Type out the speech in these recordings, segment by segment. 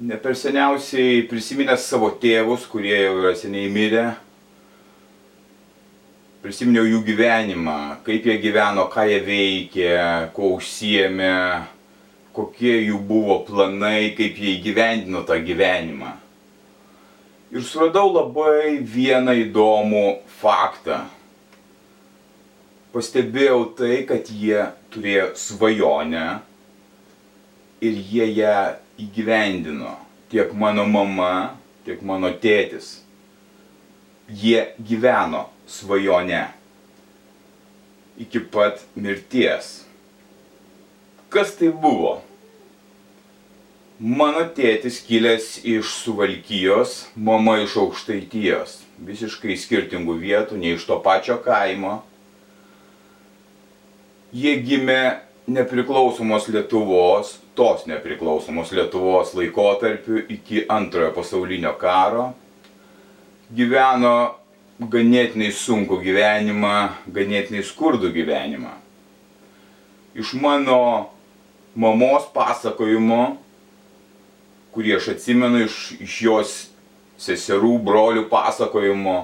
ne per seniausiai prisiminęs savo tėvus, kurie jau yra seniai mirę. Prisiminiau jų gyvenimą, kaip jie gyveno, ką jie veikė, kuo užsiemė, kokie jų buvo planai, kaip jie įgyvendino tą gyvenimą. Ir suradau labai vieną įdomų faktą. Pastebėjau tai, kad jie turėjo svajonę ir jie ją įgyvendino tiek mano mama, tiek mano tėtis. Jie gyveno svajone iki pat mirties. Kas tai buvo? Mano tėtis kilęs iš Suvalkyjos, mama iš Aukštaitijos. Visiškai skirtingų vietų, ne iš to pačio kaimo. Jie gimė nepriklausomos Lietuvos, tos nepriklausomos Lietuvos laikotarpiu iki antrojo pasaulinio karo. Gyveno ganėtinai sunku gyvenimą, ganėtinai skurdų gyvenimą. Iš mano mamos pasakojimo, kurį aš atsimenu iš, iš jos seserų, brolių pasakojimo,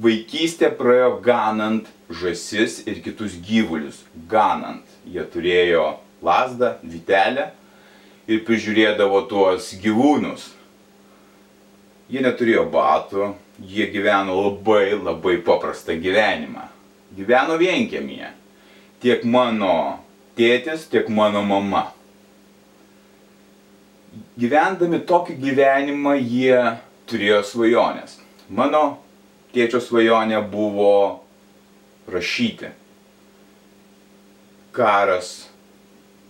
vaikystė praėjo ganant žasis ir kitus gyvulius. Ganant. Jie turėjo lasdą, vitelę ir prižiūrėdavo tuos gyvūnus. Jie neturėjo batų, jie gyveno labai labai paprastą gyvenimą. Gyveno vienkėmėje. Tiek mano tėtis, tiek mano mama. Gyvendami tokį gyvenimą jie turėjo svajonės. Mano tėčio svajonė buvo rašyti. Karas,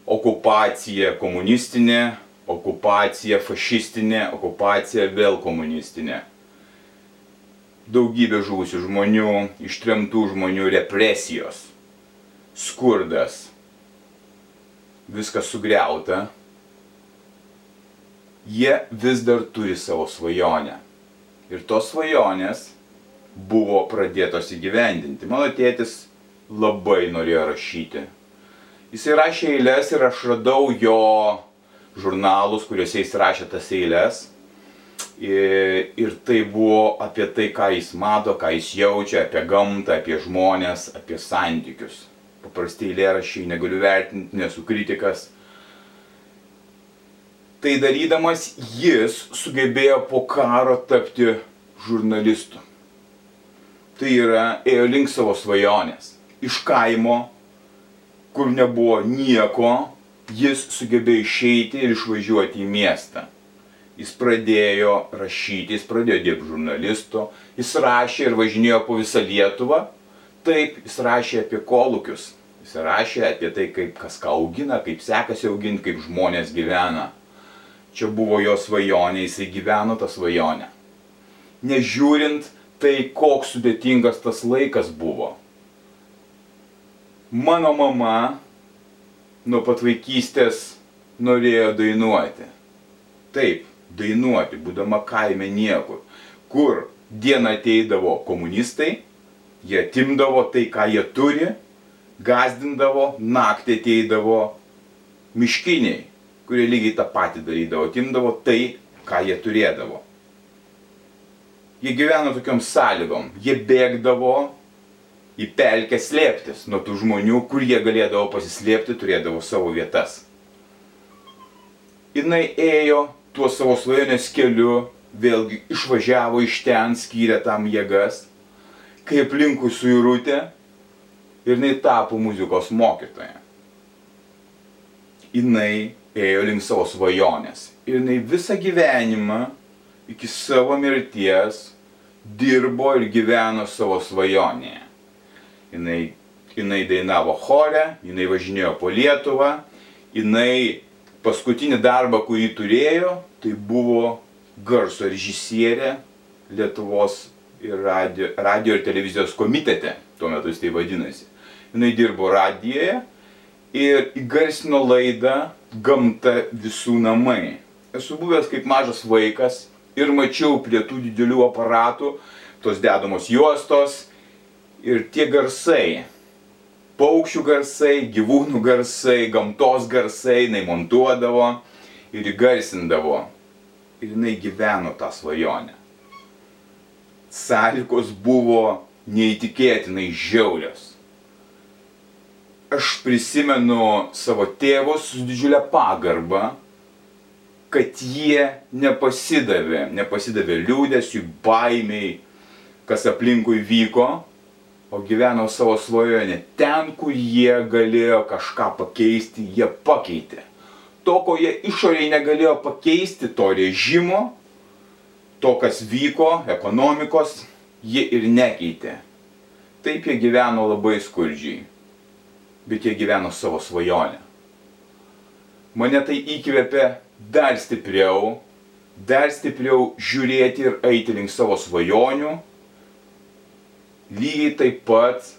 okupacija komunistinė, okupacija fašistinė, okupacija vėl komunistinė. Daugybė žuvusių žmonių, ištremtų žmonių represijos, skurdas, viskas sugriauta. Jie vis dar turi savo svajonę. Ir tos svajonės buvo pradėtos įgyvendinti. Mano tėtis labai norėjo rašyti. Jisai rašė eilės ir aš radau jo žurnalus, kuriuose jis rašė tas eilės. Ir, ir tai buvo apie tai, ką jis mato, ką jis jaučia, apie gamtą, apie žmonės, apie santykius. Paprastai eilėrašiai negaliu vertinti, nesu kritikas. Tai darydamas jis sugebėjo po karo tapti žurnalistu tai yra ėjo link savo svajonės. Iš kaimo, kur nebuvo nieko, jis sugebėjo išeiti ir išvažiuoti į miestą. Jis pradėjo rašyti, jis pradėjo dirbti žurnalistu, jis rašė ir važinėjo po visą Lietuvą. Taip, jis rašė apie kolūkius, jis rašė apie tai, kaip kas ką augina, kaip sekasi auginti, kaip žmonės gyvena. Čia buvo jo svajonė, jisai gyveno tą svajonę. Nežiūrint tai koks sudėtingas tas laikas buvo. Mano mama nuo pat vaikystės norėjo dainuoti. Taip, dainuoti, būdama kaime niekur. Kur dieną ateidavo komunistai, jie atimdavo tai, ką jie turi, gazdindavo, naktį ateidavo miškiniai, kurie lygiai tą patį darydavo, atimdavo tai, ką jie turėdavo. Jie gyveno tokiom sąlygom. Jie bėgdavo į pelkę slėptis nuo tų žmonių, kur jie galėdavo pasislėpti, turėdavo savo vietas. Jis ėjo tuo savo svajonės keliu, vėlgi išvažiavo iš ten, skyrė tam jėgas, kai aplinkui suirutė ir jinai tapo muzikos mokytoja. Jinai ėjo link savo svajonės. Ir jinai visą gyvenimą iki savo mirties dirbo ir gyveno savo svajonėje. Jinai, jinai dainavo chore, jinai važinėjo po Lietuvą, jinai paskutinį darbą, kurį turėjo, tai buvo garso režisierė Lietuvos ir radio, radio ir televizijos komitete, tuo metu jis tai vadinasi. Jis dirbo radijoje ir įgarsino laidą Gamta visų namai. Esu buvęs kaip mažas vaikas ir mačiau prie tų didelių aparatų, tos dedamos juostos ir tie garsai. Paukščių garsai, gyvūnų garsai, gamtos garsai, jinai montuodavo ir įgarsindavo. Ir jinai gyveno tą svajonę. Sąlygos buvo neįtikėtinai žiaurios. Aš prisimenu savo tėvus su didžiulė pagarba, kad jie nepasidavė, nepasidavė liūdėsiui, baimiai, kas aplinkui vyko, o gyveno savo svajonę. Ten, kur jie galėjo kažką pakeisti, jie pakeitė. To, ko jie išoriai negalėjo pakeisti, to režimo, to, kas vyko, ekonomikos, jie ir nekeitė. Taip jie gyveno labai skurdžiai, bet jie gyveno savo svajonę. Mane tai įkvėpė dar stipriau, dar stipriau žiūrėti ir eiti link savo svajonių, lygiai taip pat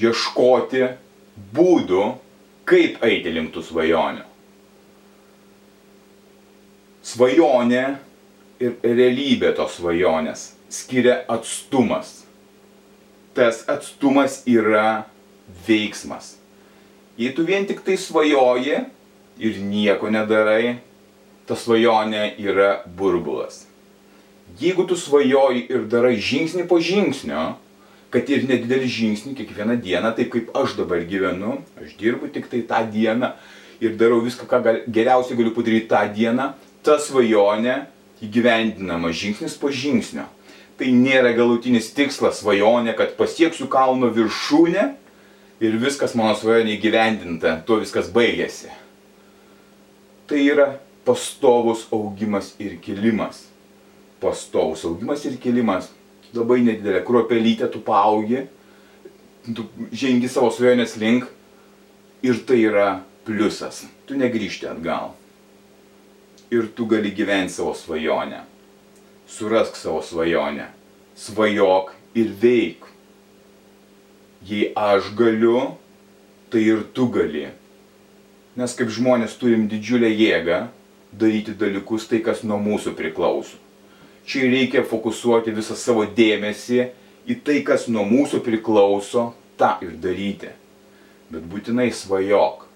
ieškoti būdų, kaip eiti link tų svajonių. Svajonė ir realybė tos svajonės skiria atstumas. Tas atstumas yra veiksmas. Jei tu vien tik tai svajoji ir nieko nedarai, ta svajonė yra burbulas. Jeigu tu svajoji ir darai žingsnį po žingsnio, kad ir nedidelį žingsnį kiekvieną dieną, taip kaip aš dabar gyvenu, aš dirbu tik tai tą dieną ir darau viską, ką gal, geriausiai galiu padaryti tą dieną, ta svajonė įgyvendinama žingsnis po žingsnio. Tai nėra galutinis tikslas svajonė, kad pasieksiu kalno viršūnę ir viskas mano svajonė įgyvendinta, tuo viskas baigėsi. Tai yra pastovus augimas ir kilimas. Pastovus augimas ir kilimas labai nedidelė kruopelytė, tu paaugi, tu žengi savo svajonės link ir tai yra pliusas. Tu negrįžti atgal. Ir tu gali gyventi savo svajonę. Surask savo svajonę. Svajok ir veik. Jei aš galiu, tai ir tu gali. Nes kaip žmonės turim didžiulę jėgą daryti dalykus tai, kas nuo mūsų priklauso čia reikia fokusuoti visą savo dėmesį į tai, kas nuo mūsų priklauso, tą ir daryti. Bet būtinai svajok.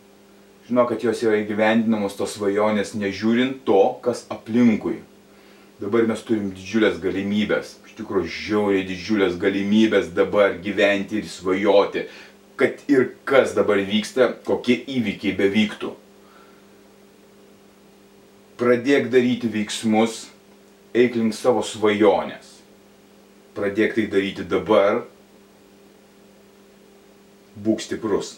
Žinau, kad jos yra įgyvendinamos tos svajonės, nežiūrint to, kas aplinkui. Dabar mes turim didžiulės galimybės, iš tikrųjų žiauriai didžiulės galimybės dabar gyventi ir svajoti, kad ir kas dabar vyksta, kokie įvykiai bevyktų. Pradėk daryti veiksmus, eik link savo svajonės. Pradėk tai daryti dabar. Būk stiprus.